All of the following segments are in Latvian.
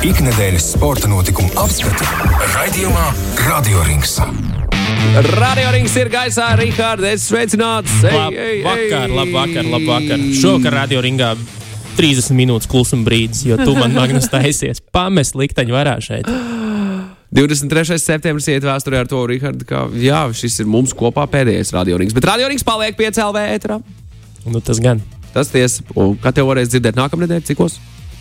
Ikdienas sporta notikumu apskatu raidījumā Radio Rings. Radio rings ir gaisā, Rihards. Es sveicināts. Lab, vakar, labvakar, labvakar. Šovakar radio ringā 30 minūtes klusuma brīdis, jo tu man Magnus taisies pamest likteņu varā šeit. 23. septembris iet vēsturē ar to Rihardu, ka jā, šis ir mums kopā pēdējais radio rings. Bet radio rings paliek pie CLV ēterā. Nu, tas gan. Tas tiesa. Un Kā tev varēs dzirdēt nākamnedēļ, cikos?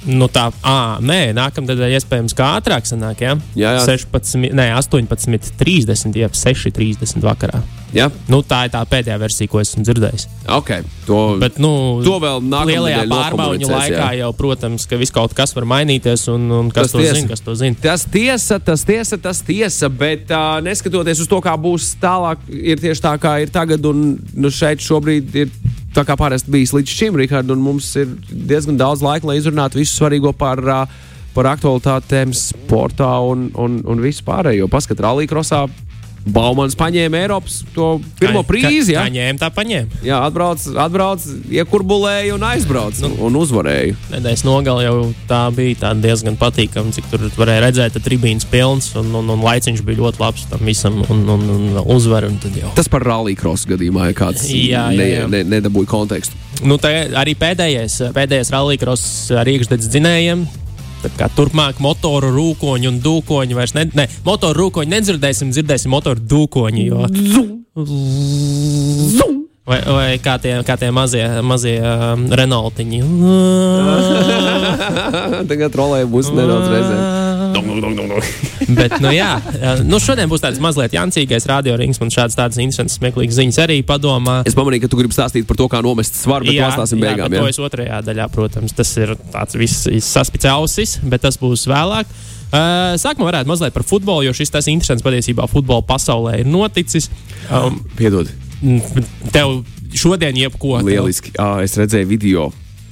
Nu, tā, à, nē, nākamā iespējams, kā ātrāk sanāk, ja? Jā, jā. 16, nē, 18, 30, jeb 6, 30 vakarā. Jā, Nu, tā ir tā pēdējā versija, ko esmu dzirdējis. ok. To, Bet, nu, to vēl nākamnedēļ lielajā nokomunicēs, laikā jā. jau, protams, ka viss kaut kas var mainīties, un, un kas Tas to tiesa. zina, kas to zina. Tas tiesa, tas tiesa, tas tiesa, bet uh, neskatoties uz to, kā būs tālāk, ir tieši tā, kā ir tagad. Un nu, šeit šobrīd ir tā kā parasti bijis līdz šim, Rikārd, un mums ir diezgan daudz laika, lai izrunātu visu svarīgo par, par aktualitātēm sportā un, un, un visu pārējo. Paskat, Rallija krosā Baumans paņēma Eiropas to pirmo prīzi. Kā, Ja? kā ņēma, tā paņēma. Jā, atbrauc, atbrauc iekurbulēja un aizbrauca nu, un uzvarēja. Nedēļas nogalē jau tā bija tā diezgan patīkama, cik tur varēja redzēt, ka tribīns pilns un, un, un laiciņš bija ļoti labs tam visam un, un, un uzvaru. un. Tas par Rallija krosu gadījumā, ja kāds Jā, jā, ne, jā. ne, nedabūja kontekstu. Nu, tā arī pēdējais, pēdējais rallija-kros ar iekšdedz dzinējiem. Turpmāk motoru rūkoņi un dūkoņi vairs ne, ne motoru rūkoņi nedzirdēsim, dzirdēsim motoru dūkoņi. Jo... Vai, vai kā tie, kā tie mazie, mazie um, Renaultiņi. Tagad trolēja būs nedaudz reizē. Bet, nu, jā, nu, šodien būs tāds mazliet jancīgais radiorings. Man šādas tādas interesantas, smieklīgas ziņas arī padomā. Es pamanīju, ka tu gribi stāstīt par to, kā nomest svaru, bet jā, bet Jā, to es otrajā daļā, protams, tas ir tāds viss saspicausis, bet tas būs vēlāk. Uh, Sākumā varētu mazliet par futbolu, jo šis tas interesants patiesībā futbola pasaulē ir noticis. Um, Piedod, tev šodien jebko. tev- lieliski. À, es redzēju video,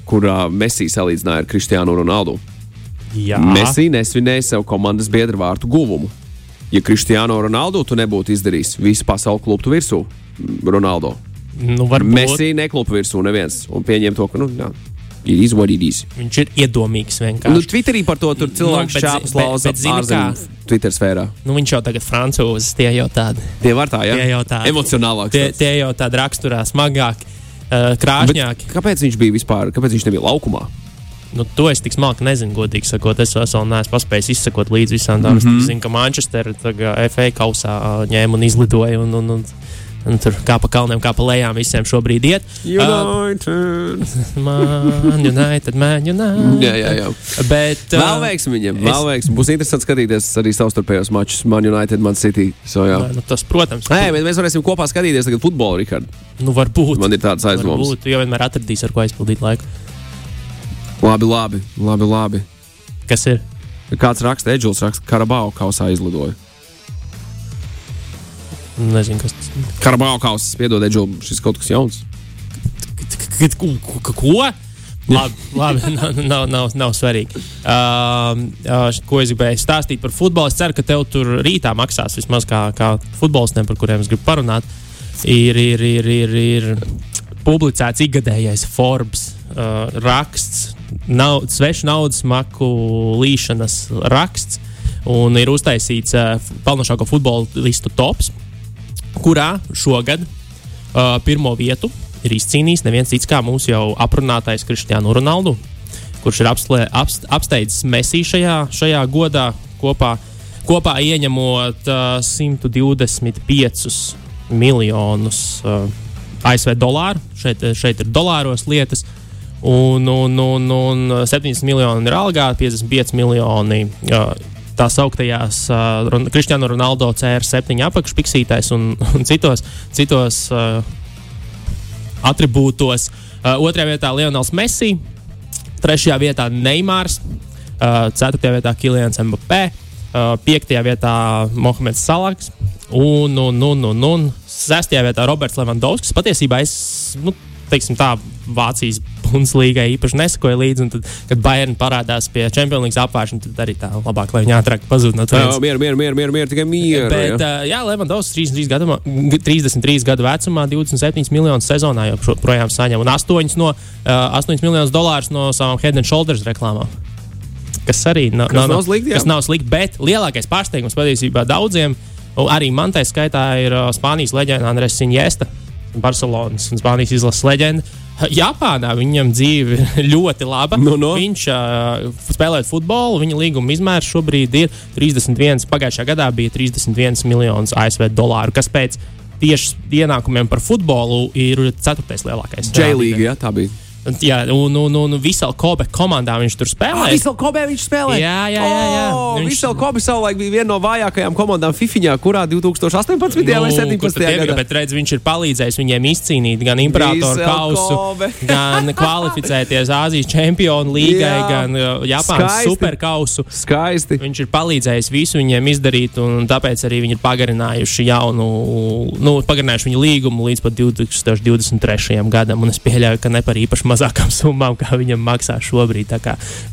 kurā Messi salīdzināja ar Kristiānu Ronaldu. Jā, Messi nesvinēja sev komandas biedru vārtu guvumu. Ja Kristiāno Ronaldu tu nebūtu izdarījis, visu pasauli klūptu virsū Ronaldo. nu, Messi neklūpa virsū neviens un pieņem to, ka, nu, jā, ir izvairījies. viņš ir iedomīgs vienkārši. Nu, Twitterī par to tur bet zi- šāpjas bet- lauza bet ārzemju Twitter sfērā. Nu, viņš jau tagad francūzis, tie jau tādi. Tie var tā, jā? Tie jau tādi. Emocionālāk. Tie, tie jau tādi raksturā smagāki, uh, krāšņāki. Kāpēc viņš bija vispār? Kāpēc viņš nebija laukumā? Nu, to es tik smalki nezinu, godīgi sakot. Es vēl neesmu paspējis izsekot līdzi visām tām. Mm Mhm. -hmm. Es zinu, ka Manchester FA kausā ņēma un izlidoja. Un, un, un, un tur kā pa kalniem, kā pa lejām visiem šobrīd iet. United. Uh, man United, man United. jā, jā, jā. Bet, uh, Vēl veiksim viņam. Vēl veiksim. Būs interesanti skatīties arī savstarpējos mačus. Man United, Man City. So, jā. nu, tas, protams, Nē, bet mēs varēsim kopā skatīties tagad futbolu, Rikard. nu, varbūt. Man ir tāds aizdoms. Varbūt, jo vienmēr atradīs, ar ko aizpildīt laiku. Labi, labi, labi, labi. Kas ir? Kāds raksta, Edžels raksta, Karabau kausā izlidoja. Nezinu, kas tas ir. Karabau kausā, piedod, Edžels, šis kaut kas jauns. Ko? Labi, labi nav, nav, nav, nav svarīgi. Uh, uh, ko es gribēju stāstīt par futbolu? Es ceru, ka tev tur rītā maksās vismaz kā, kā futbolistiem, par kuriem es gribu parunāt. Ir, ir, ir, ir, ir publicēts ikgadējais Forbes uh, raksts, nav, svešu naudas maku līšanas raksts, un ir uztaisīts uh, pelnošāko futbolistu tops, kurā šogad uh, pirmo vietu ir izcīnījis neviens cits kā mūsu jau aprunātais Kristiānu Ronaldu, kurš ir apslē, apst, apsteidzis Messi šajā, šajā godā kopā, kopā ieņemot uh, 125 miljonus uh, ASV dolāru. Šeit, šeit ir dolāros lietas. Un, un, un, un 70 miljoni ir algā, 55 miljoni tā sauktajās uh, Kristiāna Ronaldo CR7 apakšpiksītājs un, un citos, citos uh, attribūtos. Uh, otrajā vietā Leonels Messi, trešajā vietā Neimārs, uh, ceturtajā vietā Kilians Mbappé, uh, piektajā vietā Mohameds Salaks un, un, un, un, un sestajā vietā Roberts Levandovskis. Patiesībā es, nu, teiksim tā, Vācijas Bundeslīgai īpaši nesakoju līdzi, tad, kad Bayern parādās pie Champions League apgājuma, tad arī tā labāk, lai viņi ātrāk pazūd no turienes. mieru, mieru, mieru, mieru, mieru tikai mieru. Bet, jā. jā, Levandovs 33 gadu, 33 gadu vecumā, 27 miljonus sezonā joprojām saņem un 8, no, uh, 8 miljonus dolārus no savām Head and Shoulders reklāmām. kas arī nav, Kas nav slikti, jā. kas nav slikti. Bet lielākais pārsteigums patiesībā daudziem, arī man tā skaitā, ir Spānijas leģenda Andres Sinjesta, Barcelonas un Spānijas izlases leģenda. Japānā viņam dzīve ir ļoti laba. Nu, nu. Viņš uh, spēlē futbolu, viņa līguma izmērs šobrīd ir 31. Pagājušā gadā bija 31 miljonus ASV dolāru, kas pēc tieši ienākumiem par futbolu ir ceturtais lielākais. J-līga, jā, tā bija. Jā, un, un, un Visela Kobe komandā viņš tur spēlē. Visel Kobe viņš spēlē. Jā, jā, jā, jā. Oh, Viņš- Visel Kobe savulaik bija viena no vājākajām komandām FIFIņā, kurā 2018. vai Nu, 17. tad ir, gadā. Bet redz, viņš ir palīdzējis viņiem izcīnīt gan imperatoru kausu, gan kvalificēties Āzijas čempionu līgai, Jā. gan uh, Japānas superkausu. Skaisti. Viņš ir palīdzējis visu viņiem izdarīt, un tāpēc arī viņi ir pagarinājuši jaunu, nu, pagarinājuši viņu līgumu līdz pat 2023. gadam. Un es pieļauju, ka ne par īpaši mazākām summām, kā viņam maksā šobrīd.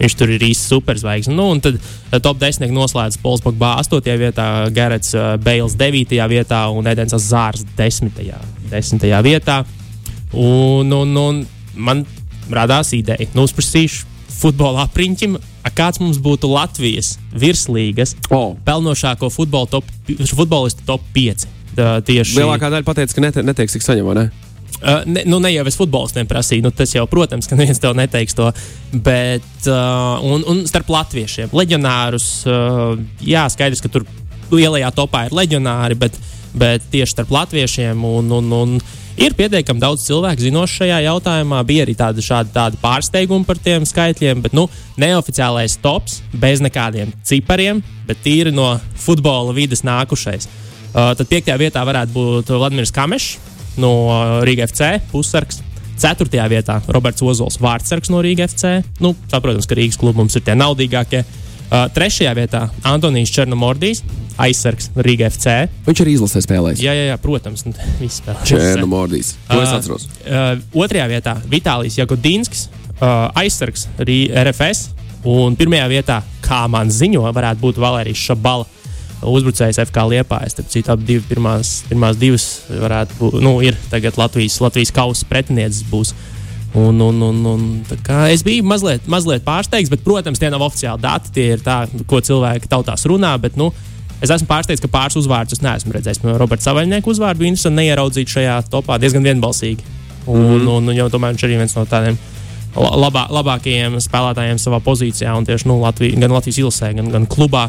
Viņš tur ir īsts superzvaigznes. Nu, un tad uh, top 10 noslēdz Pols Pogba 8. vietā, Garets uh, Bales 9. vietā un Edens Zārs 10. 10. vietā. Un, un, un man radās ideja, nu, uzprasīšu futbola apriņķim, a kāds mums būtu Latvijas virslīgas Oh. pelnošāko futbola top, futbolistu top 5. Tā, tieši Lielākā daļa pateica, ka nete, neteiks, cik saņem, vai ne? Uh, ne, nu, ne jau es futbolistiem prasīju, nu, tas jau, protams, ka neviens tev neteiks to. Bet, uh, un, un starp latviešiem, leģionārus, uh, jā, skaidrs, ka tur lielajā topā ir leģionāri, bet, bet tieši starp latviešiem un, un, un ir pietiekami daudz cilvēku zinoši šajā jautājumā. Bija arī tādi, šādi, tādi pārsteigumi par tiem skaitļiem, bet nu, neoficiālais tops bez nekādiem cipariem, bet tīri no futbola vidas nākušais. Uh, tad piektajā vietā varētu būt Vladimirs Kamešs no Rīgas FC, pussargs. Ceturtajā vietā Roberts Ozols, vārdsargs no Rīgas FC. Nu, saprotams, ka Rīgas klubi mums ir tie naudīgākie. Uh, trešajā vietā Antonius Černomordijs, aizsargs Rīgas FC. Viņš arī izlasē spēlēs. Jā, jā, jā protams, nu, viss spēlē. Čērnu Mordijs. To es Uh, atceros. Uh, otrajā vietā Vitālijs Jagodinskis, uh, aizsargs arī RFS. Un pirmajā vietā, kā man ziņo, varētu būt Valērijas Šabala. Uzbrucējs FK Liepājas. Citu, abi divi pirmās, pirmās divas varētu būt. Nu, ir tagad Latvijas, Latvijas kausa pretinieces būs. Un, un, un, un, es biju mazliet, mazliet pārsteigts, bet, protams, tie nav oficiāli dati. Tie ir tā, ko cilvēki tautās runā. Bet, nu, es esmu pārsteigts, ka pāris uzvārdus es neesmu redzējis. Piemēram, Roberts Savaļnieku uzvārdu interesanti neieraudzīt šajā topā diezgan vienbalsīgi. Un, mm. un, un jau tomēr viņš arī viens no tādiem la- labā, labākajiem spēlētājiem savā pozīcijā, un tieši nu, Latvija, gan Latvijas izlasē, gan, gan klubā.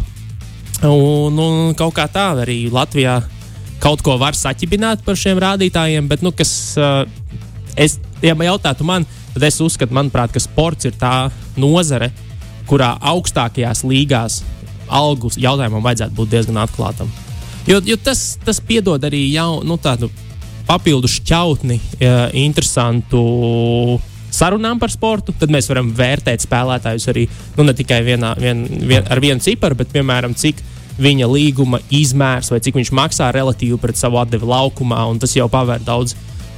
Un, un kaut kā tā arī Latvijā kaut ko var saķibināt par šiem rādītājiem, bet, nu, kas, uh, es, ja man jautātu man, tad es uzskatu, manuprāt, ka sports ir tā nozare, kurā augstākajās līgās algu jautājumam vajadzētu būt diezgan atklātam. Jo, jo tas, tas piedod arī jau, nu, tādu papildu šķautni, ja, interesantu sarunām par sportu. Tad mēs varam vērtēt spēlētājus arī nu, ne tikai vienā, vien, vien, ar vienu ciparu, bet piemēram, cik viņa līguma izmērs vai cik viņš maksā relatīvi pret savu atdevi laukumā. un Tas jau pavēr daudz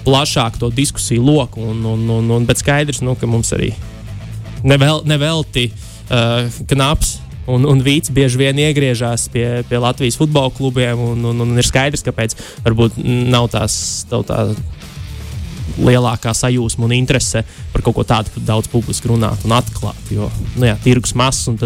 plašāku to diskusiju loku. Un, un, un, un, bet skaidrs, nu, ka mums arī nevel, nevelti uh, knaps. Un, un Vīts bieži vien iegriežas pie, pie Latvijas futbola klubiem. Un, un, un ir skaidrs, kāpēc varbūt nav tās tā, tā lielākā sajūsma un interese par kaut ko tādu, daudz publiski runāt un atklāt. Jo nu, jā, tirgus mazs un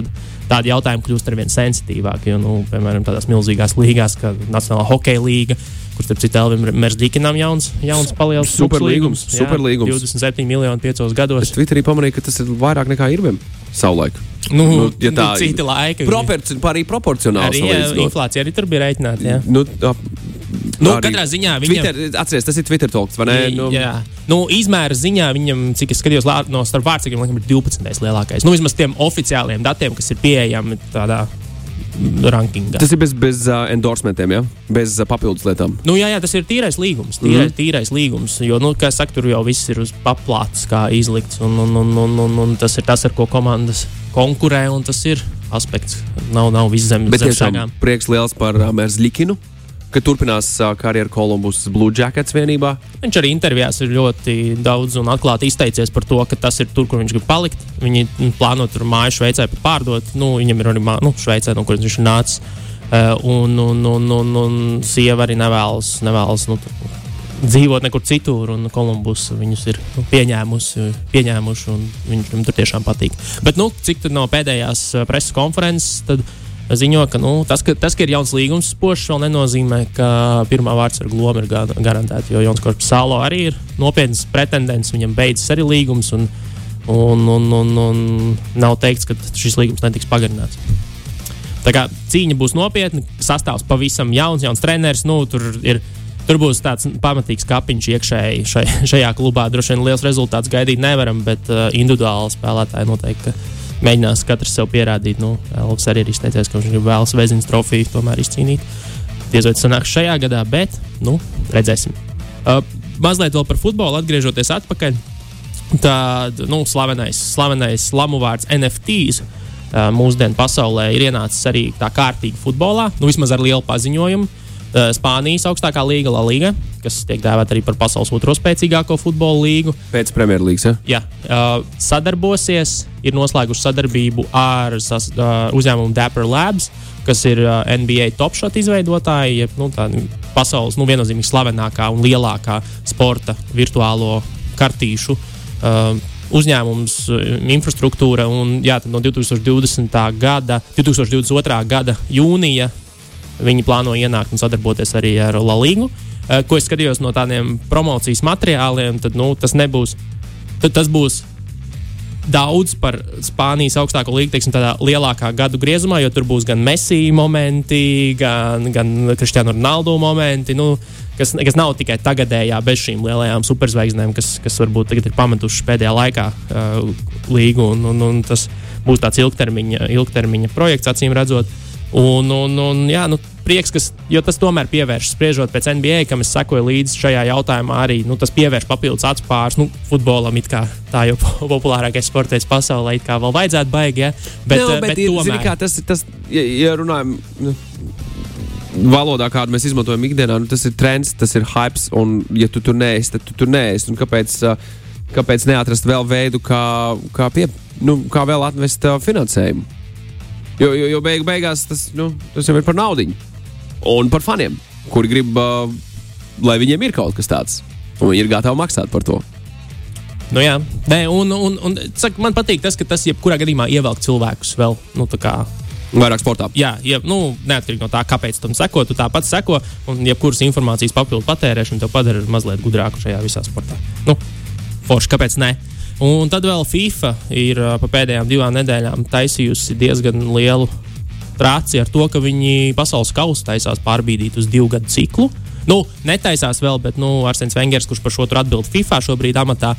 tādi jautājumi kļūst ar vien sensitīvāki. Jo, nu, piemēram, tādās milzīgās līgās, kā Nacionālā hokeja līga, kur starp citu Elvim Mersdīkinam jauns, jauns palielināts Superlīgums, superlīgums. 27 miljoni piecos gados. Es Twitterī pamanīju, ka tas ir vairāk nekā Irvim savulaik. Nu, Nu, ja tā- citi laiki. Proporci, arī proporcionāli. Arī jā, inflācija arī tur bija rēķināta. Nu, tā, Nu, katrā ziņā viņam- Twitter, atceries, tas ir Twitter talks, vai ne? Nu, Jā, nu, izmēra ziņā viņam, cik es skatījos, lā- no starp vārdsargiem, laikam, ir 12. lielākais. Nu, vismaz tiem oficiāliem datiem, kas ir pieejami tādā rankingā. Tas ir bez, bez uh, endorsementiem, ja? bez uh, papildus lietām. Nu, jā, jā, tas ir tīrais līgums. Tīrais, mm. tīrais līgums. Jo, nu, kā saka, tur jau viss ir uz paplātes, kā izlikts. Un, un, un, un, un, un tas ir tas, ar ko komandas konkurē. un Tas ir aspekts. Nav, nav viss zem, zem šagām. prieks liels par uh, Merzlikinu, ka turpinās uh, karjeru Kolumbus Blue Jackets vienībā. Viņš arī intervijās ir ļoti daudz un atklāti izteicies par to, ka tas ir tur, kur viņš grib palikt. Viņi mm, plāno tur māju Šveicē pārdot. Nu, viņam ir arī mā, nu, Šveicē, no kuras viņš ir nācis. Uh, un, un, un, un, un sieva arī nevēlas, nevēlas nu, dzīvot nekur citur, un Kolumbus viņus ir nu, pieņēmusi, pieņēmuši, un viņam tur tiešām patīk. Bet, nu, cik no pēdējās uh, preses konferences, tad ziņo, ka, nu, tas, ka tas, ka ir jauns līgums spožs, vēl nenozīmē, ka pirmā vārds ar glomu ir garantēta. Jo Jons Korps Sālo arī ir nopietns pretendents, viņam beidzas arī līgums, un, un, un, un, un nav teikts, ka šis līgums netiks pagarināts. Tā kā cīņa būs nopietna, sastāvs pavisam jauns, jauns treneris. Nu, tur, ir, tur būs tāds pamatīgs kapiņš iekšēji šai, šajā klubā. Droši vien liels rezultāts gaidīt nevaram, bet uh, individuāli spēlētāji noteikti mēģinās katrs sev pierādīt. Nu, Elvis arī ir izteicies, ka viņš vēlas Vēziņas trofeju tomēr izcīnīt. Diez vai tas sanāks šajā gadā, bet nu, redzēsim. Uh, mazliet vēl par futbolu, atgriežoties atpakaļ. Tad nu, slavenais, slavenais lamu vārds NFTs Uh, mūsdienu pasaulē ir ienācis arī tā kārtīgi futbolā, nu vismaz ar lielu paziņojumu. Uh, Spānijas augstākā līga, La Liga, kas tiek dēvēta arī par pasaules otro spēcīgāko futbola līgu. Pēc Premjerlīgas. Ja? Jā, uh, sadarbosies, ir noslēguši sadarbību ar uh, uzņēmumu Dapper Labs, kas ir NBA top shot izveidotāji, jeb nu, pasaules nu, viennozīmīgi slavenākā un lielākā sporta virtuālo kartīšu. Uh, uzņēmums, eh, infrastruktūra. Un, jā, no 2020. gada, 2022. gada jūnija viņi plāno ienākt un sadarboties arī ar Lalīgu. Eh, ko es skatījos no tādiem promocijas materiāliem, tad nu, tas nebūs. Tad tas būs daudz par Spānijas augstāko līniju, teiksim, tādā lielākā gadu griezumā, jo tur būs gan Messi momenti, gan, gan Cristiano Ronaldo momenti. Nu, kas, kas nav tikai tagadējā, bez šīm lielajām superzvaigznēm, kas, kas varbūt tagad ir pametušas pēdējā laikā uh, līgu. Un, un, un tas būs tāds ilgtermiņa, ilgtermiņa projekts, acīm redzot. Un, un, un, jā, nu, prieks, kas, jo tas tomēr pievērš, spriežot pēc NBA, kam es sekoju līdzi šajā jautājumā, arī nu, tas pievērš papildus acu pāris nu, futbolam. Tā jau populārākais sports pasaulē, kā vēl vajadzētu baigti. Ja? Bet, no, bet, bet ir, tomēr... zini, kā, tas, tas, ja, ja runājam. Nu valodā, kādu mēs izmantojam ikdienā, nu, tas ir trends, tas ir hype. Un, ja tu tur neesi, tad tu tur neesi. Un kāpēc, kāpēc neatrast vēl veidu, kā, kā, pie, nu, kā vēl atvest uh, finansējumu? Jo, jo, jo beig, beigās tas, nu, tas jau ir par naudu un par faniem, kuri grib, uh, lai viņiem ir kaut kas tāds, un viņi ir gatavi maksāt par to. Nu, jā, Nē, un, un, un saka, man patīk tas, ka tas jebkurā gadījumā ievelk cilvēkus vēl nu, Vairāk sportā. Jā, ja, nu, neatkarīgi no tā, kāpēc tam seko, tu tāpat seko, un jebkuras informācijas papildu patērēšana tev padara mazliet gudrāku šajā visā sportā. Nu, forši, kāpēc ne? Un tad vēl FIFA ir pa pēdējām divām nedēļām taisījusi diezgan lielu trāci ar to, ka viņi pasaules kausu taisās pārbīdīt uz divu gadu ciklu. Nu, netaisās vēl, bet nu, Arsens Vengers, kurš par šo atbild FIFA šobrīd amatā,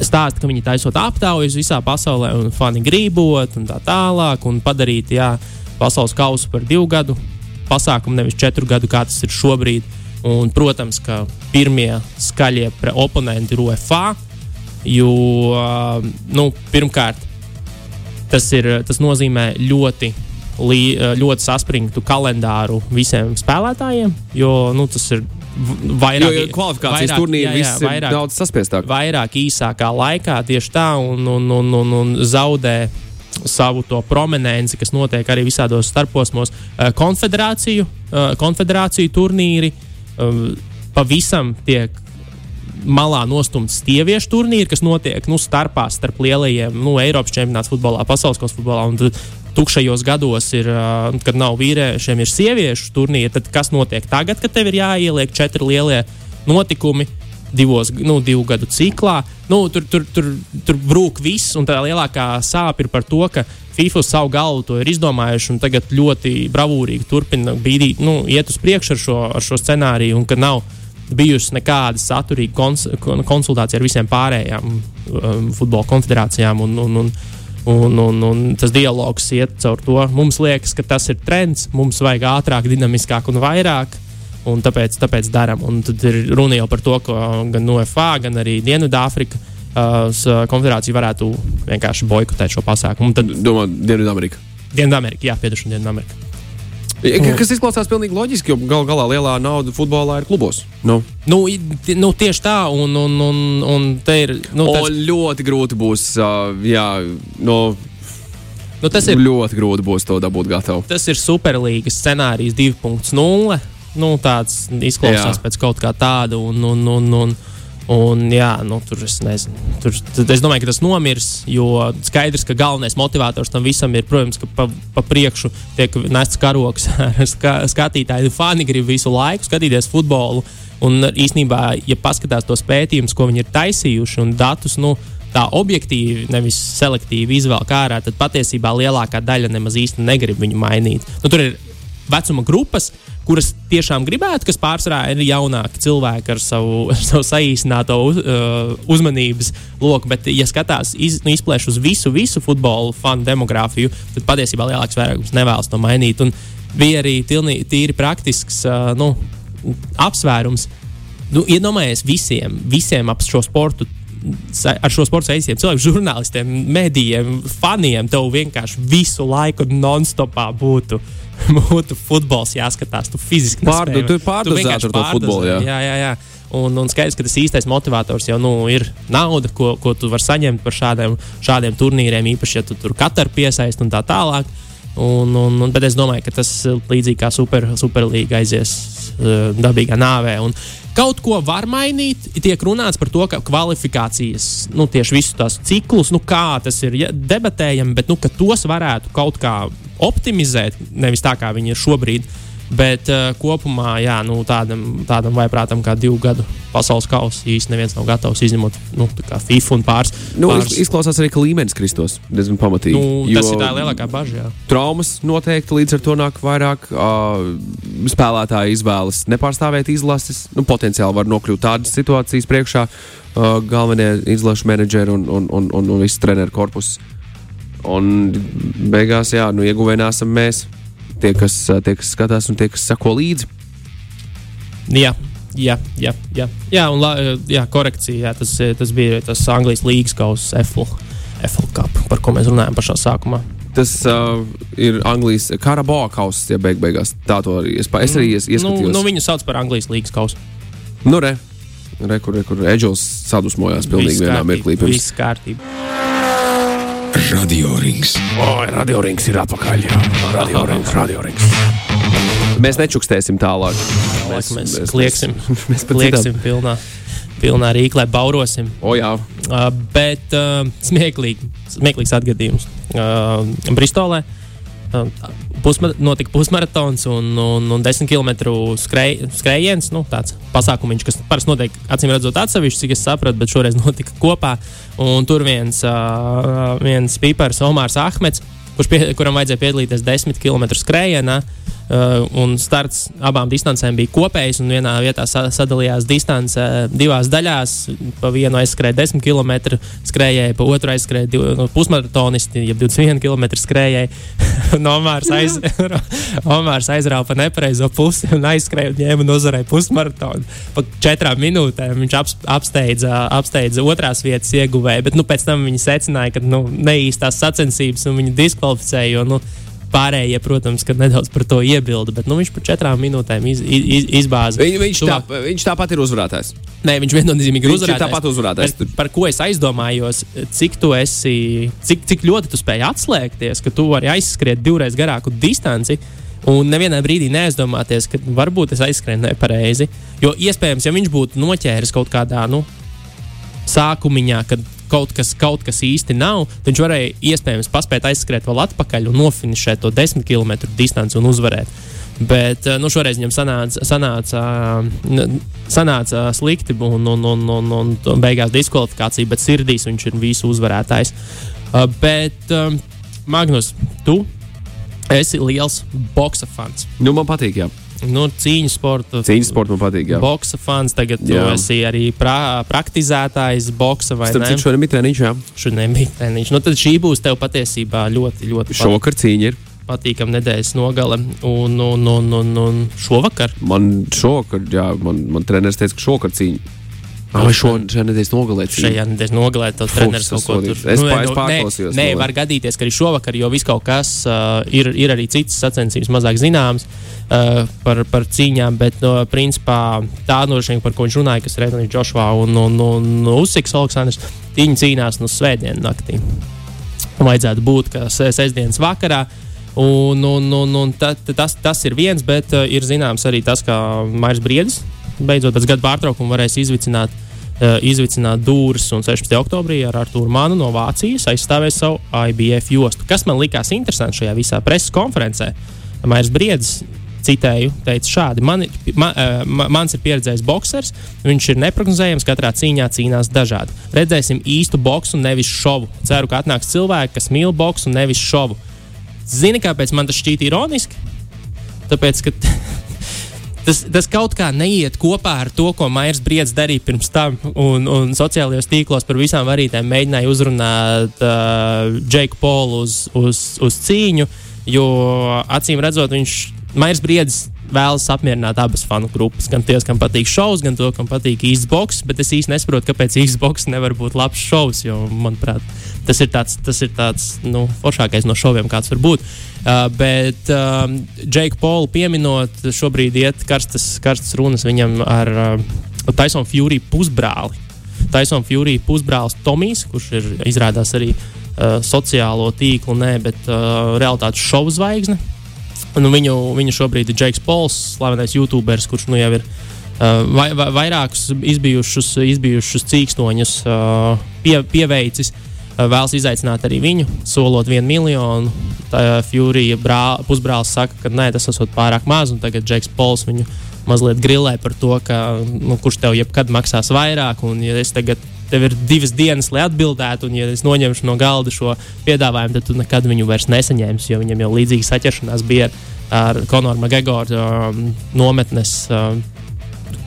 stāsta, ka viņi taisot aptaujas visā pasaulē, un fani gribot, un tā tālāk, un padarīt jā, pasaules kausu par divu gadu pasākumu, nevis četru gadu, kā tas ir šobrīd. Un, protams, ka pirmie skaļie oponenti ir UFA, jo nu, pirmkārt tas, ir, tas nozīmē ļoti ļoti saspringtu kalendāru visiem spēlētājiem, jo nu, tas ir vairāk, jo, jo kvalifikācijas turnīri jā, jā, vairāk, ir daudz saspiestāk. Vairāk īsākā laikā tieši tā un, un, un, un, un zaudē savu to prominenci, kas notiek arī visādos starposmos. Eh, konfederāciju, eh, konfederāciju turnīri eh, pavisam tiek malā nostumts sieviešu turnīri, kas notiek nu, starpā starp lielajiem nu, Eiropas čempionāta futbolā, pasaules kausa futbolā. Tad tukšajos gados, ir, kad nav vīriešiem, ir sieviešu turnīri, tad kas notiek tagad, kad tev ir jāieliek četri lielie notikumi? Divos, nu, divu gadu ciklā. Nu, tur, tur, tur, tur brūk viss, un tā lielākā sāpe ir par to, ka FIFA savu galvu to ir izdomājuši un tagad ļoti bravūrīgi turpina bīdīt, nu, iet uz priekšu ar šo, ar šo scenāriju, un ka nav bijusi nekāda saturīga kons konsultācija ar visiem pārējām um, futbola konfederācijām. Un, un, un, Un, un, un tas dialogs iet caur to. Mums liekas, ka tas ir trends, mums vajag ātrāk, dinamiskāk un vairāk. Un tāpēc, tāpēc darām. Un tad ir runa jau par to, ka gan NOFA, gan arī Dienvidāfrika uh, konfederācija varētu vienkārši boikotēt šo pasākumu. Un tad domā Dienvidamerika. Dienvidamerika, jā, piedošana Dienvidamerika. Kas izklausās pilnīgi loģiski, jo gal galā lielā nauda futbolā ir klubos. Nu. Nu, nu, tieši tā, un, un, un, un te ir. Nu, tas... Ļoti grūti būs. Uh, jā, no, Nu, tas ir ļoti grūti būs to dabūt gatavu. Tas ir Superlīgas scenārijs 2.0. nu, tāds izklausās Jā. pēc kaut kā tāda. Un, un, un, un, un, jā, nu, tur es nezinu. Tur, es domāju, ka tas nomirs, jo skaidrs, ka galvenais motivators tam visam ir, protams, ka pa, pa priekšu tiek nests karoks ar ska, skatītāju. Fani grib visu laiku skatīties futbolu. Un īsnībā, ja paskatās tos pētījumus, ko viņi ir taisījuši un datus, nu, tā objektīvi, nevis selektīvi izvēlēt ārā, tad patiesībā lielākā daļa nemaz īsti negrib viņu mainīt. Nu, tur ir vecuma grupas, kuras tiešām gribētu, kas pārsvarā ir jaunāki cilvēki ar savu, ar savu saīsināto uz, uh, uzmanības loku. Bet, ja skatās, iz, nu, izplēš uz visu, visu futbola fanu demogrāfiju, tad patiesībā lielāks vairākums nevēlas to mainīt. Un bija arī tilnī, tīri praktisks uh, nu, apsvērums. Nu, iedomājieties visiem, visiem ap šo sportu ar šo sporta saistiem cilvēkiem, žurnālistiem, medijiem, faniem, tev vienkārši visu laiku non-stopā būtu. Būtu futbols jāskatās, tu fiziski Pārdo- nespēji- tu vienkārši ar to futbolu, jā. jā, jā, jā. Un, un skaidrs, ka tas īstais motivators jau nu, ir nauda, ko, ko tu vari saņemt par šādiem, šādiem turnīriem, īpaši, ja tu tur katru piesaisti un tā tālāk. Un, un, un, bet es domāju, ka tas eh, līdzīgi kā super, superlīga aizies uh, dabīgā nāvē. Un kaut ko var mainīt. Tiek runāts par to, ka kvalifikācijas, nu, tieši visus tās ciklus, nu, kā tas ir ja, debatējami, bet nu, tos varētu kaut kā optimizēt, nevis tā kā viņi ir šobrīd. Bet uh, kopumā, jā, nu, tādam, tādam vaiprātam kā divu gadu pasaules kausa īstenībā neviens nav gatavs izņemot nu, FIFA un pāris. Nu, pāris iz- izklausās arī, ka līmenis kristos diezgan pamatīgi. nu, tas ir tā lielākā bažas. jā. Traumas noteikti līdz ar to nāk vairāk. Uh, spēlētāji izvēlas nepārstāvēt izlases. Nu, potenciāli var nokļūt tādas situācijas priekšā. Uh, galvenie izlašu menedžeri un, un, un, un, un viss treneru korpus. Un beigās, jā, nu, ieguvēji esam mēs. Tie kas, tie, kas skatās un tie, kas sako līdzi. Jā, jā, jā, jā. jā un la, jā, korekcija. Jā, tas, tas bija tas Anglijas līnijas kausa, FL, Cup, par ko mēs runājām pašā sākumā. Tas uh, ir Anglijas karaboa kausa, ja beig beigās tā to arī es, es arī ies, Nu, ieskatījos. nu, viņu sauc par Anglijas līnijas kausu. Nu, re, re, kur, re, kur Edžels sadusmojās pilnīgi vienā mirklī. Viss kārtībā. Radio Rings. Oi, radiorings ir atpakaļ. Radiorings, radiorings. Mēs nečukstēsim tālāk. Mēs, mēs klieksim, mēs pat klieksim pilnā, pilnā rīklē, baurosim. O, jā, Uh, bet uh, smieklīgi, smieklīgs atgadījums. Uh, Bristolē uh, pusma, notika pusmaratons un, un, un 10 km skrej, skrējiens. Nu, tāds pasākumiņš, kas parasti notiek acīm redzot atsevišķi, cik es sapratu, bet šoreiz notika kopā. Un tur viens, uh, viens pīpārs, Omārs Ahmets, kurš pie, kuram vajadzēja piedalīties 10 km skrējienā. Uh, un starts abām distancēm bija kopējs, un vienā vietā sa sadalījās distance uh, divās daļās. Pa vienu aizskrēja 10 km skrējēji, pa otru aizskrēja nu, pusmaratonisti, jeb 21 km skrējēji. Omārs, aiz, Omārs aizrāva pa nepareizo pusi un aizskrēja un ņēma un uzvarēja pusmaratonu. Pa četrām minūtēm viņš aps, apsteidza, apsteidza otrās vietas ieguvēju, bet nu, pēc tam viņi secināja, ka nu, neīstās sacensības un viņu diskvalificēja. Jo, nu, Pārējie, protams, ka nedaudz par to iebilda, bet nu, viņš par četrām minūtēm iz, iz, izbāza. Viņ, viņš, tā, Tuvāk- viņš tāpat ir uzvarētājs. Nē, viņš viennozīmīgi ir Viņš ir uzvarētājs. tāpat uzvarētājs. Bet Par ko es aizdomājos, cik, tu esi, cik, cik ļoti tu spēj atslēgties, ka tu vari aizskriet divreiz garāku distanci. Un nevienā brīdī neaizdomāties, ka varbūt es aizskrēju nepareizi. Jo iespējams, ja viņš būtu noķēris kaut kādā nu, sākumiņā, kad kaut kas, kaut kas īsti nav, tad viņš varēja iespējams paspēt aizskriet vēl atpakaļ un nofinišēt to 10 km distanci un uzvarēt. Bet eh, nu, šoreiz viņam sanāca, sanāca, sanāca slikti, un, un, un, un, un, beigās diskvalifikācija, bet sirdīs viņš ir visu uzvarētājs. Uh, Bet, um, Magnus, tu esi liels boxa fans. Nu, man patīk, jā. Nu, cīņu sporta. Cīņas sports man patīk, jā. Boxa fans, tagad tu Jā. esi arī pra, praktizētājs, boxa vai Starp ne? šodien bija treniņš, jā. Šodien bija treniņš. Nu, tad šī būs tev patiesībā ļoti, ļoti Šovakar cīņa ir. patīkama nedēļas nogale. Un, un, un, un, un šovakar Man šovakar, jā, man, man treneris teica, ka šovakar cīņa. Vai šo, nedēļas nogalē šajā nedēļas nogalē tas treneris kaut ko tur Es Nu, es nu, pārklausījos Nē, nē var gadīties, ka arī šovakar, jo viss kaut kas uh, ir, ir arī citas sacensības mazāk zināmas. Uh, par, par cīņām, bet no principā tā nošķiņa, par ko viņš runāja, kas ir Edmunds Džošvā un, un, un, un Usiks Aleksandrs, viņi cīnās no svētdienas naktī. Vajadzētu būt, ka se- sestdienas vakarā. Un, un, un, un ta, tas, tas ir viens, bet uh, ir zināms arī tas, ka Mairs Briedis beidzot pēc gada pārtraukuma varēs izvicināt, uh, izvicināt dūris un 16. oktobrī ar Artūru Manu no Vācijas aizstāvēs savu IBF jostu. Kas man likās interesanti šajā visā preses konferencē? Mairs Briedis citēju, teica šādi: man, ma, ma, Mans ir pieredzējis boxers, viņš ir neparedzējams, katrā cīņā cīnās dažādi. Redzēsim īstu boxu, nevis šovu. Ceru, ka atnāks cilvēki, kas mīl boxu, nevis šovu. Zini, kāpēc man tas šķiet ironiski? Tāpēc, ka tas, tas kaut kā neiet kopā ar to, ko Maijas Briedis darīja pirms tam. Un, un sociālajos tīklos par visām varītēm mēģināja uzrunāt uh, Džeku Polu uz, uz, uz cīņu, jo acīm redzot, viņš Maijas Briedis vēlas apmierināt abas fanu grupas. Gan tie, kam patīk šovs, gan to, kam patīk īsts boks. Bet es īsti nesaprotu, kāpēc īsts boks nevar būt labs šovs. Jo, manuprāt, tas ir tāds, tas ir tāds nu, foršākais no šoviem, kāds var būt. Uh, bet um, Džeku Polu pieminot, šobrīd iet karstas, karstas runas viņam ar uh, Taisonu Fury pusbrāli. Taisonu Fury pusbrālis Tomijs, kurš ir izrādās arī uh, sociālo tīklu, ne, bet uh, realitātes šovu zvaigzne. Nu, viņu, viņu šobrīd ir Džeks Pols, slavenais YouTuberis, kurš nu jau ir uh, vai, vai, vairākus izbijušus, izbijušus cīkstoņus uh, pie, pieveicis. Uh, vēlas izaicināt arī viņu, solot vienu miljonu. Tā Furija pusbrālis saka, ka nē, tas esot pārāk maz, un tagad Džeks Pols viņu mazliet grilē par to, ka, nu, kurš tev jebkad maksās vairāk. Un, ja es tagad tev ir divas dienas, lai atbildētu, un, ja es noņemšu no galda šo piedāvājumu, tad tu nekad viņu vairs nesaņemsi, jo viņam jau līdzīga saķeršanās bija ar Konoru Magegoru um, nometnes. Um,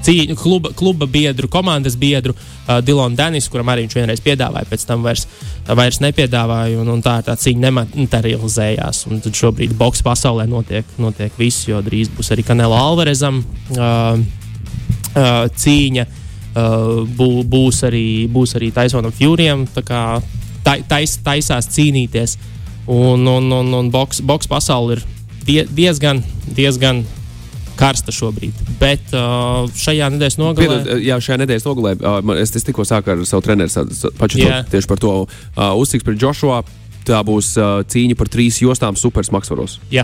Cīņu, kluba, kluba biedru, komandas biedru uh, Dilonu Denisu, kuram arī viņš vienreiz piedāvāja, pēc tam vairs, uh, vairs nepiedāvāja. Un, un tā, tā cīņa nematerializējās. Un tad šobrīd boxe pasaulē notiek, notiek viss, jo drīz būs arī Kanela Alvarezam uh, uh, cīņa. Uh, bū, būs arī, būs arī Taisonam Furijam, tā kā tais, taisās cīnīties. Un, un, un, un boks, boks pasaule ir die, diezgan, diezgan karsta šobrīd. Bet uh, šajā nedēļas nogalē. Piedod, jā, šajā nedēļas nogalē uh, es, es tikko sāku ar savu treneru yeah. tieši par to uh, uztiks pret Joshua. Tā būs uh, cīņa par trīs jostām supersmagsvaros. Jā.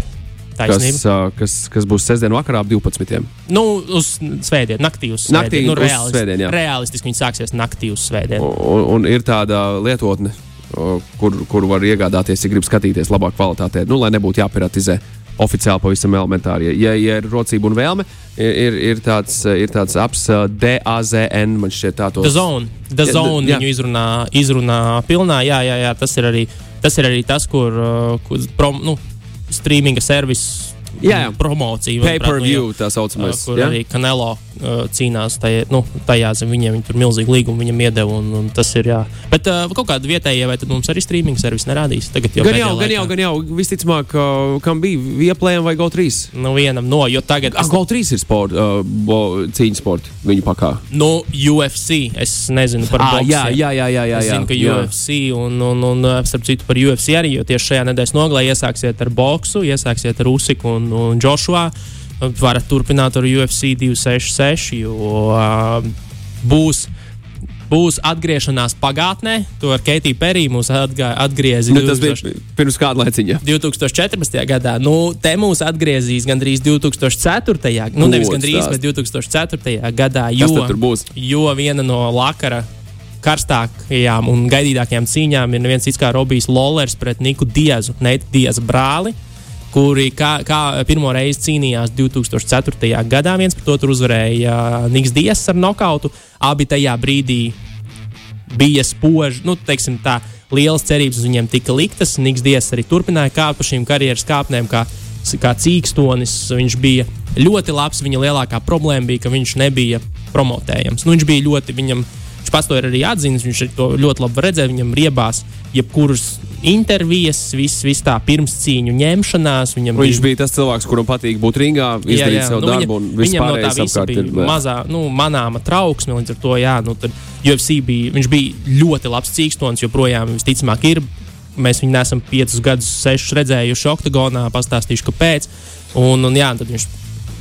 Taisnība. Kas, uh, kas, kas būs sestdien vakarā ap 12. Nu, uz svētdienu, naktī uz svētdienu. Naktī nu, reālisti, svētdien, realistiski viņi sāksies naktī uz svētdienu. Un, un ir tāda lietotne, kur, kur var iegādāties, ja grib skatīties labā kvalitātē, nu, lai nebūtu jāpiratizē oficiāli pavisam elementāri. Ja, ja ir rocība un vēlme, ir, ir, tāds, ir tāds apps DAZN, man šķiet, tā tos. The Zone, The Zone jā, viņu izrunā, izrunā pilnā, jā, jā, jā, tas ir arī tas, ir arī tas kur, kur prom, nu, streaminga servis jā, jā. promocija. Pay-per-view tā saucamais. Kur jā? arī Kanelo uh, cīnās tajā, nu, tajā zem viņiem. Viņi tur milzīgi līgumu viņam iedeva. Un, un tas ir, jā. Bet uh, kaut kāda vietējā, vai tad mums arī streaming servis nerādīs? Tagad jau gan jau, gan jau, gan jau, visticamāk, uh, kam bija Vieplējam vai GO3? Nu, vienam no, jo tagad. Es... GO3 ir sport, uh, bo, cīņas sports viņu pakā. Nu, UFC. Es nezinu par ah, jā, jā, jā, jā, jā. Es zinu, ka jā. UFC un, un, un, starp citu, par UFC arī, jo tieši šajā nedēļas nogalē iesāksiet ar boksu, iesāksiet ar Usiku un, un Joshua varat turpināt ar UFC 266, jo uh, būs. Būs atgriešanās pagātnē, to ar Keitiju Periju mūs atgriezīs. Nu, tas 2000, bija pirms kāda laiciņa. 2014. gadā. Nu, te mūs atgriezīs gandrīz 2004. gadā. Nu, nevis gandrīz, bet 2004. gadā. Jo, jo viena no vakara karstākajām un gaidītākajām cīņām ir neviens cits kā Robijs Lollers pret Niku Diezu, Neitu Diezu brāli kuri kā, kā pirmo reizi cīnījās 2004. gadā. viens par otru uzvarēja uh, Niks Dies ar nokautu. Abi tajā brīdī bija spoži, nu, teiksim tā, lielas cerības uz viņiem tika liktas. Niks Dies arī turpināja kāpt pa šīm karjeras kāpnēm, kā, kā cīkstonis. Viņš bija ļoti labs. Viņa lielākā problēma bija, ka viņš nebija promotējams. Nu, viņš bija ļoti, viņam, viņš pats to ir arī atzīmis, viņš to ļoti labi redzēja, viņam riebās jebkuras intervijas, viss vis tā pirmscīņu ņemšanās. Viņam viņš bija, bija tas cilvēks, kuram patīk būt ringā, izdarīt jā, jā. savu nu, darbu. Viņam no tā visa bija ir, mazā, nu, manāma trauksme. Līdz ar to, jā, nu, UFC bija, viņš bija ļoti labs cīkstons, joprojām visticamāk ir. Mēs viņu neesam piecus gadus, sešus redzējuši oktagonā, pastāstīšu, kāpēc. Un, un jā, tad viņš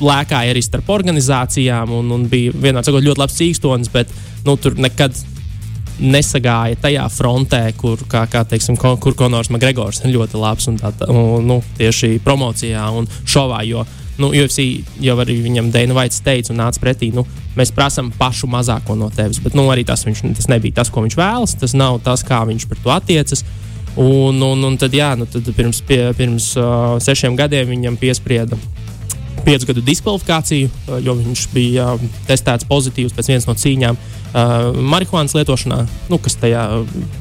lēkāja arī starp organizācijām un, un bija vienā sakot ļoti labs cīkstonis, bet nu, tur nekad nesagāja tajā frontē, kur, kā, kā teiksim, ko, kur Konors Makgregors ir ļoti labs un tā, un, nu, tieši promocijā un šovā. Jo, nu, UFC jau arī viņam Dana Vaits teica un nāca pretī, nu, mēs prasām pašu mazāko no tevis. Bet nu, arī tas, viņš, tas nebija tas, ko viņš vēlas, tas nav tas, kā viņš par to attiecas. Un, un, un tad, jā, nu, tad pirms, pie, pirms uh, sešiem gadiem viņam piesprieda piecu gadu diskvalifikāciju, jo viņš bija testēts pozitīvs pēc vienas no cīņām uh, marihuānas lietošanā, nu, kas tajā,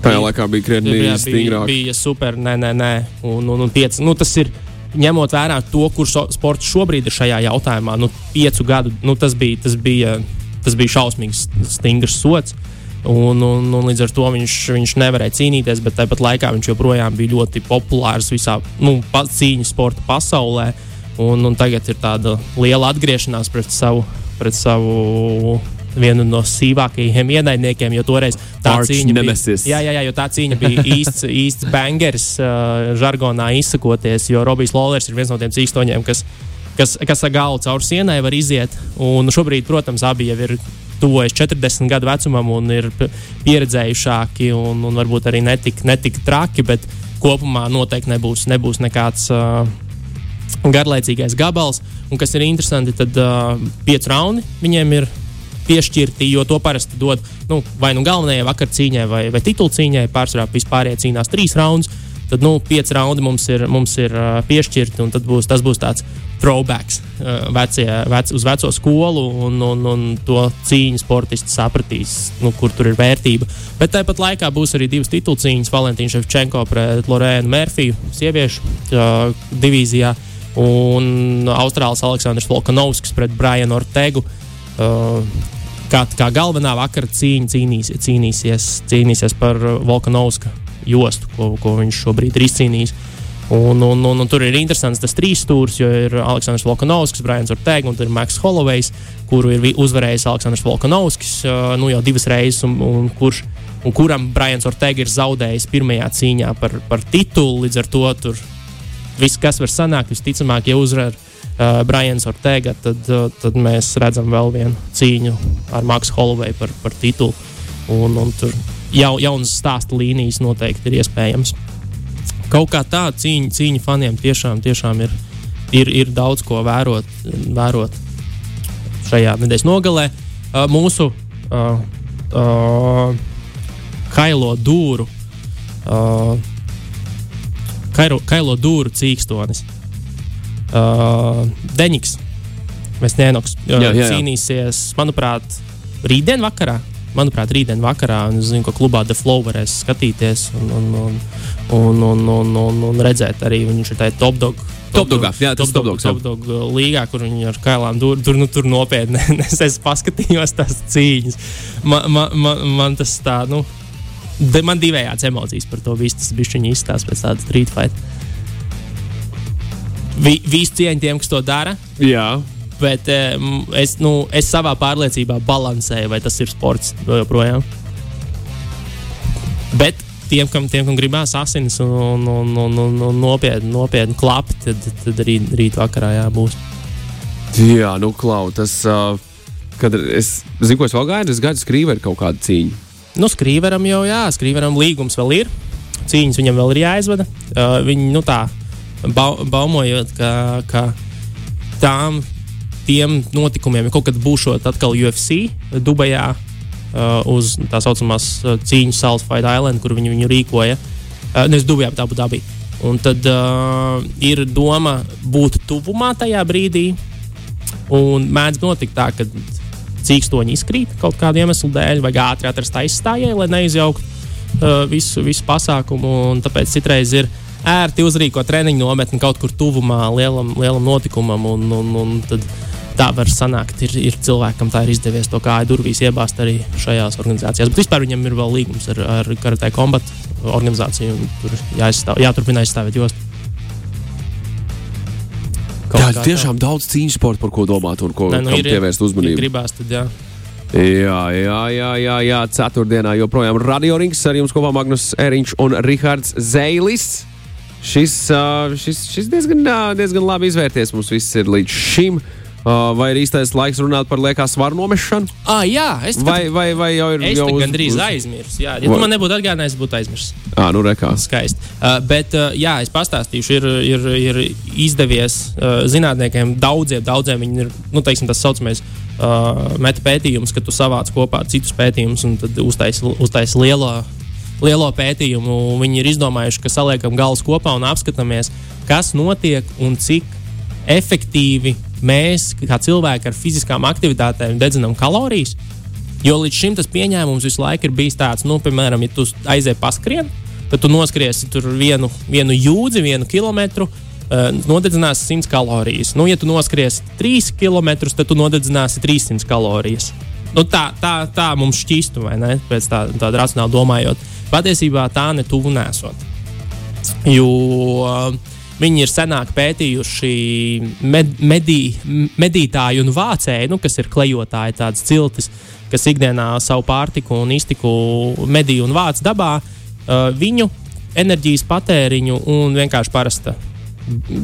tajā laikā bija krietni stingrāk. Bija, bija super, nē, nē, nē. Un, un, un pieci, nu, tas ir ņemot vērā to, kur so, sports šobrīd ir šajā jautājumā, nu, piecu gadu, nu, tas, bija, tas, bija, tas bija šausmīgs, stingrs sots. Un, un, un līdz ar to viņš, viņš nevarēja cīnīties, bet tāpat laikā viņš joprojām bija ļoti populārs visā nu, cīņu sporta pasaulē. Un, un tagad ir tāda liela atgriešanās pret savu, pret savu vienu no sīvākajiem ienaidniekiem, jo toreiz tā Arch cīņa nemesis. bija, jā, jā, jā, jo tā cīņa bija īsts, īsts bangers, uh, žargonā izsakoties, jo Robijs Lolers ir viens no tiem cīkstoņiem, kas, kas, kas ar galvu cauri sienai var iziet. Un šobrīd, protams, abi jau ir tuvojas 40 gadu vecumam un ir pieredzējušāki un, un varbūt arī netik, netik traki, bet kopumā noteikti nebūs, nebūs nekāds. Uh, garlaicīgais gabals. Un kas ir interesanti, tad uh, pieci raundi viņiem ir piešķirti, jo to parasti dod nu, vai nu galvenajai vakar cīņai, vai, vai titulu cīņai. Pārsvarā vispārējie cīnās trīs raundus. Tad nu, pieci raundi mums ir, mums ir uh, piešķirti, un būs, tas būs tāds throwbacks uh, vecie, vec, uz veco skolu, un, un, un to cīņu sportisti sapratīs, nu, kur tur ir vērtība. Bet tāpat laikā būs arī divas titulu cīņas. Valentīna Ševčenko pret Lorēnu Mērfiju, sieviešu uh, divīzijā, un Austrālijas Aleksandrs Volkanovskis pret Brianu Ortegu. Uh, kā, kā galvenā vakara cīņa cīnīs, cīnīsies, cīnīsies par uh, Volkanovska jostu, ko, ko viņš šobrīd ir izcīnījis. Un, un, un, un tur ir interesants tas trīs stūris, jo ir Aleksandrs Volkanovskis, Brians Ortega un Maks Holovejs, kuru ir uzvarējis Aleksandrs Volkanovskis uh, nu, jau divas reizes, un, un, kurš, un kuram Brians Ortega ir zaudējis pirmajā cīņā par, par titulu. Līdz ar to tur viss, kas var sanākt, visticamāk, ja uzvar uh, Brians Ortega, tad, uh, tad mēs redzam vēl vienu cīņu ar Maksu Holoveju par, par titulu. Un, un tur jau, jaunas stāsta līnijas noteikti ir iespējams. Kaut kā tā cīņa, cīņa faniem tiešām, tiešām ir, ir, ir daudz ko vērot, vērot šajā nedēļas nogalē. Uh, mūsu uh, uh, Kailo dūru. Uh, Kairo, Kailo dūru cīkstonis. Uh, Deņiks, Mesnēnoks, uh, Jā, jā, jā. cīnīsies, manuprāt, rītdien vakarā. Manuprāt, rītdien vakarā, un es zinu, ka klubā The Flow varēs skatīties un, un, un, un, un, un, un, un redzēt arī viņš ir tajā top dog. Top dogā, jā, tas top, top dogs, jā. top dog uh, līgā, kur viņi ar kailām tur, tur, nu, tur nopietni. es, es paskatījos tās cīņas. Man, man, man, man tas tā, nu, de, man divējāds emocijas par to visu. Tas bija viņa izstāsts pēc tādas street fight. Vi, visi cieņi tiem, kas to dara, Jā, bet um, es, nu, es savā pārliecībā balansēju, vai tas ir sports joprojām. Bet tiem, kam, tiem, kam gribās asinis un, un, un, un, un, un nopietni, nopietni klapi, tad, tad arī rīt vakarā jābūs. jā nu, klau, tas. Uh, kad es zinu, ko es vēl gaidu, es gaidu skrīveri kaut kādu cīņu. Nu, skrīveram jau jā, skrīveram līgums vēl ir. Cīņas viņam vēl ir jāizvada. Uh, viņi nu, tā bau, baumojot, ka, ka tām tiem notikumiem kaut kad būšot atkal UFC Dubajā uh, uz tā saucamās uh, cīņas salas Fight Island, kur viņi viņu rīkoja. Uh, Nevis Dubajā, bet Abu Dabī. Un tad uh, ir doma būt tuvumā tajā brīdī. Un mēdz notikt tā, ka cīkstoņi izkrīt kaut kādu iemeslu dēļ, vai ātri atrast aizstājēju, lai neizjauktu uh, visu, visu pasākumu. un Tāpēc citreiz ir ērti uzrīkot treniņu nometni kaut kur tuvumā lielam, lielam notikumam. Un, un, un tad tā var sanākt. Ir, ir cilvēkam tā ir izdevies to kāju durvīs iebāzt arī šajās organizācijās. Bet vispār viņam ir vēl līgums ar, ar Karatē kombatu organizāciju. un Tur jāizstāv, jāturpina aizstāvēt jostu. Kaut Jā, kā tā. tiešām daudz cīņu sporta, par ko domāt un ko Nē, nu, kam ir- pievērst uzmanību. gribās, tad jā. Jā, jā, jā, jā, jā. ceturtdienā joprojām radiorings ar jums kopā Magnus Eriņš un Rihards Zeilis. Šis, šis, šis diezgan, diezgan labi izvērties mums viss ir līdz šim. Vai ir īstais laiks runāt par liekās svaru nomešanu? Ah, jā, es Vai, vai, vai jau ir Es jau gandrīz uz- aizmirsu. Jā, ja Vai- man nebūtu atgādinājis, būtu aizmirsis. Ā, nu rekās. Skaisti. Uh, bet, uh, jā, es pastāstīšu, ir, ir, ir izdevies uh, zinātniekiem, daudziem, daudziem viņi ir, nu, teiksim, tas saucamais uh, meta pētījums, ka tu savāc kopā citus pētījumus un tad uztaisi uztais lielo, lielo pētījumu. Viņi ir izdomājuši, ka saliekam galus kopā un apskatāmies, kas notiek un cik efektīvi mēs, kā cilvēki ar fiziskām aktivitātēm, dedzinām kalorijas. Jo līdz šim tas pieņēmums visu laiku ir bijis tāds, nu, piemēram, ja tu aizēji paskrien, tad tu noskriesi tur vienu, vienu jūdzi, vienu kilometru. Uh, nodedzināsi 100 kalorijas. Nu, ja tu noskriesi 3 km, tad tu nodedzināsi 300 kalorijas. Nu, tā, tā, tā mums šķistu, vai ne? Pēc tā, tāda racionāli domājot. Patiesībā tā netuvu nesot. Jo uh, viņi ir senāk pētījuši med, medī, medītāju un vācēju, nu, kas ir klejotāji, tādas ciltis, kas ikdienā savu pārtiku un iztiku medī un vāc dabā, uh, viņu enerģijas patēriņu un vienkārši parasta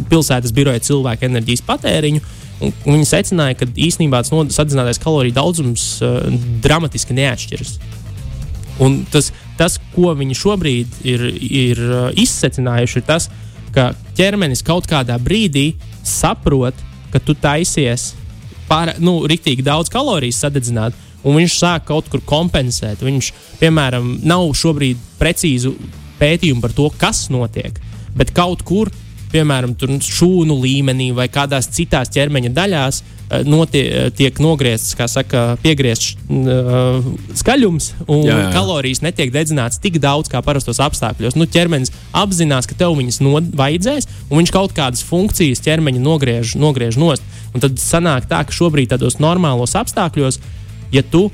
pilsētas biroja cilvēka enerģijas patēriņu. Un, un viņi secināja, ka īsnībā tas sadzinātais kaloriju daudzums uh, dramatiski neatšķiras. Un tas, tas, ko viņi šobrīd ir, ir uh, izsecinājuši, ir tas, ka ķermenis kaut kādā brīdī saprot, ka tu taisies pār, nu, riktīgi daudz kaloriju sadedzināt, un viņš sāk kaut kur kompensēt. Viņš, piemēram, nav šobrīd precīzu pētījumu par to, kas notiek, bet kaut kur. Piemēram, šūnu līmenī vai kādās citās ķermeņa daļās eh, notie, tiek nogriezts, kā saka, piegriezts uh, skaļums, un jā, jā. kalorijas netiek dedzināts tik daudz kā parastos apstākļos. Nu, ķermenis apzinās, ka tev viņas no, vajadzēs, un viņš kaut kādas funkcijas ķermeņa nogriež, nogriež nost. Un tad sanāk tā, ka šobrīd tādos normālos apstākļos, ja tu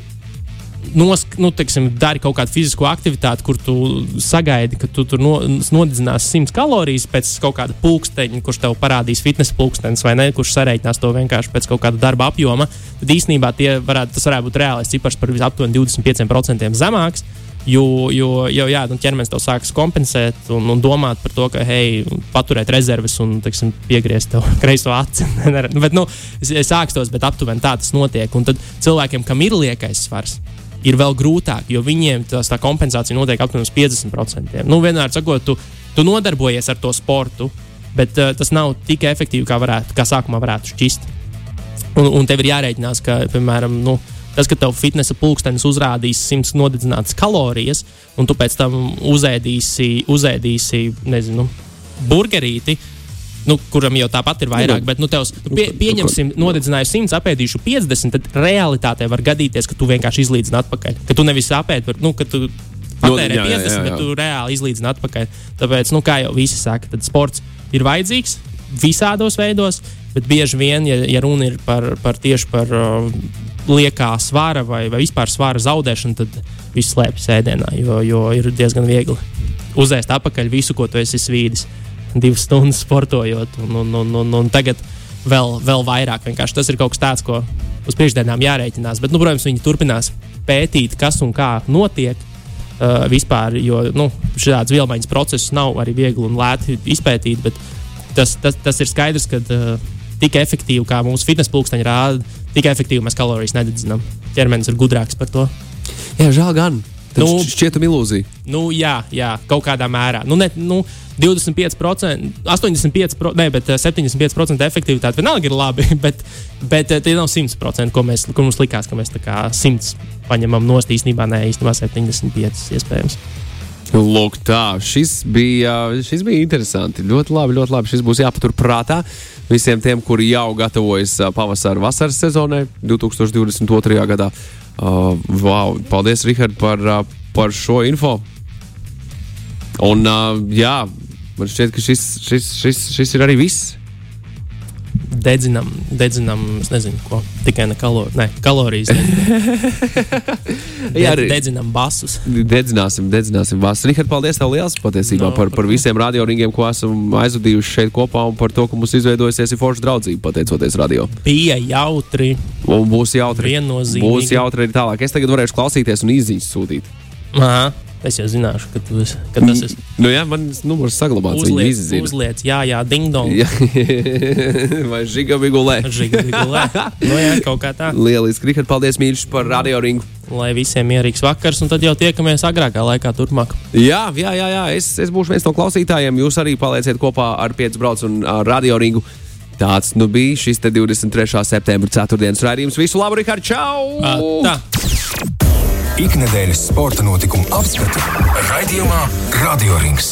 nosk, nu, teiksim, dari kaut kādu fizisku aktivitāti, kur tu sagaidi, ka tu tur no, nodedzināsi 100 kalorijas pēc kaut kāda pulksteņa, kurš tev parādīs fitnesa pulkstenis vai ne, kurš sareiķinās to vienkārši pēc kaut kāda darba apjoma, tad īstenībā tie varētu, tas varētu būt reālais cipars par aptuveni 25% zemāks. Jo, jo jau jā, nu, ķermenis tev sāks kompensēt un, un domāt par to, ka, hei, paturēt rezerves un teiksim, piegriezt tev kreiso aci. bet, nu, es, es sākstos, bet aptuveni tā tas notiek. Un tad cilvēkiem, kam ir liekais svars, ir vēl grūtāk, jo viņiem tās, tā kompensācija notiek uz 50%. Nu, vienmēr sakot, tu, tu nodarbojies ar to sportu, bet uh, tas nav tik efektīvi, kā, varētu, kā sākumā varētu šķist. Un, un tev ir jārēķinās, ka, piemēram, nu, tas, ka tev fitnesa pulkstenis uzrādīs 100 nodedzinātas kalorijas, un tu pēc tam uzēdīsi, uzēdīsi nezinu, burgerīti. Nu, kuram jau tāpat ir vairāk, Nu, bet nu, tev, pie, pieņemsim, nodedzināju 100, apēdīšu 50, tad realitātē var gadīties, ka tu vienkārši izlīdzini atpakaļ. Ka tu nevis apēdi, bet, nu, ka tu patērē jā, jā, 50, jā, jā. bet tu reāli izlīdzini atpakaļ. Tāpēc, nu, kā jau visi saka, tad sports ir vajadzīgs visādos veidos, bet bieži vien, ja, ja runa ir par, par tieši par uh, liekā svara vai, vai vispār svara zaudēšanu, tad viss slēpjas ēdienā, jo, jo ir diezgan viegli uzēst atpakaļ visu, ko tu esi svīdis. Divas stundas sportojot, un, un, un, un, un tagad vēl, vēl vairāk. Vienkārši tas ir kaut kas tāds, ko uz priekšdienām jārēķinās. Bet, nu, protams, viņi turpinās pētīt, kas un kā notiek. Uh, vispār, jo nu, šāds vielmaiņas process nav arī viegli un lēti izpētīt, bet tas, tas, tas ir skaidrs, ka uh, tik efektīvi, kā mūsu fitnes pulksteņi rāda, tik efektīvi mēs kalorijas nededzinām. Ķermenis ir gudrāks par to. Jā, žēl gan. Nu- Nu, šķietam ilūzija. Nu, jā, jā, kaut kādā mērā. Nu, ne, nu, 25%, 85%, ne, bet eh, 75% efektivitāte vienalga ir labi, bet, bet eh, tie nav 100%, ko, mēs, ko mums likās, ka mēs tā kā 100 paņemam nost. Īstenībā, nē, īstenībā 75% iespējams. Lūk, tā. Šis bija, šis bija interesanti. Ļoti labi, ļoti labi. Šis būs jāpatur prātā visiem tiem, kuri jau gatavojas ā, pavasara vasaras sezonai 2022. gadā. Uh, wow, paldies, Rihard, par, uh, par šo info. Un, uh, jā, man šķiet, ka šis, šis, šis, šis ir arī viss. Dedzinām, dedzinām, es nezinu, ko. Tikai ne, kalor, ne kalorijas. Jā, arī- Dedzinām basus. Dedzināsim, dedzināsim vasarā. Rihard, paldies tev liels patiesībā No, par, par par visiem radioringiem, ko esam aizvadījuši šeit kopā un par to, ka mums izveidojusies ir forša draudzība pateicoties radio. Bija jautri. Un būs jautri. Viennozīmīgi. Būs jautri arī tālāk. Es tagad varēšu klausīties un izziņas sūtīt. Aha. Es jau zināšu, ka, tu, esi- ka tas ir Nu, jā, man numurs saglabāts. Uzliec, zina. uzliec, jā, jā, ding dong. Vai žiga vigulē. Žiga, vigulē. nu, jā, kaut kā tā. Lieliski, Rihard, paldies mīļš par radio ringu. Lai visiem mierīgs vakars, un tad jau tiekamies agrākā laikā turpmāk. Jā, jā, jā, jā. Es, es būšu viens no klausītājiem. Jūs arī palieciet kopā ar Piecu braucu un radio ringu. Tāds nu bija šis te 23. septembra ceturtdienas raidījums. Visu labu, Rihard! Čau! Ā, Tā. Ikdienas sporta notikumu apskatu raidījumā Radio Rings.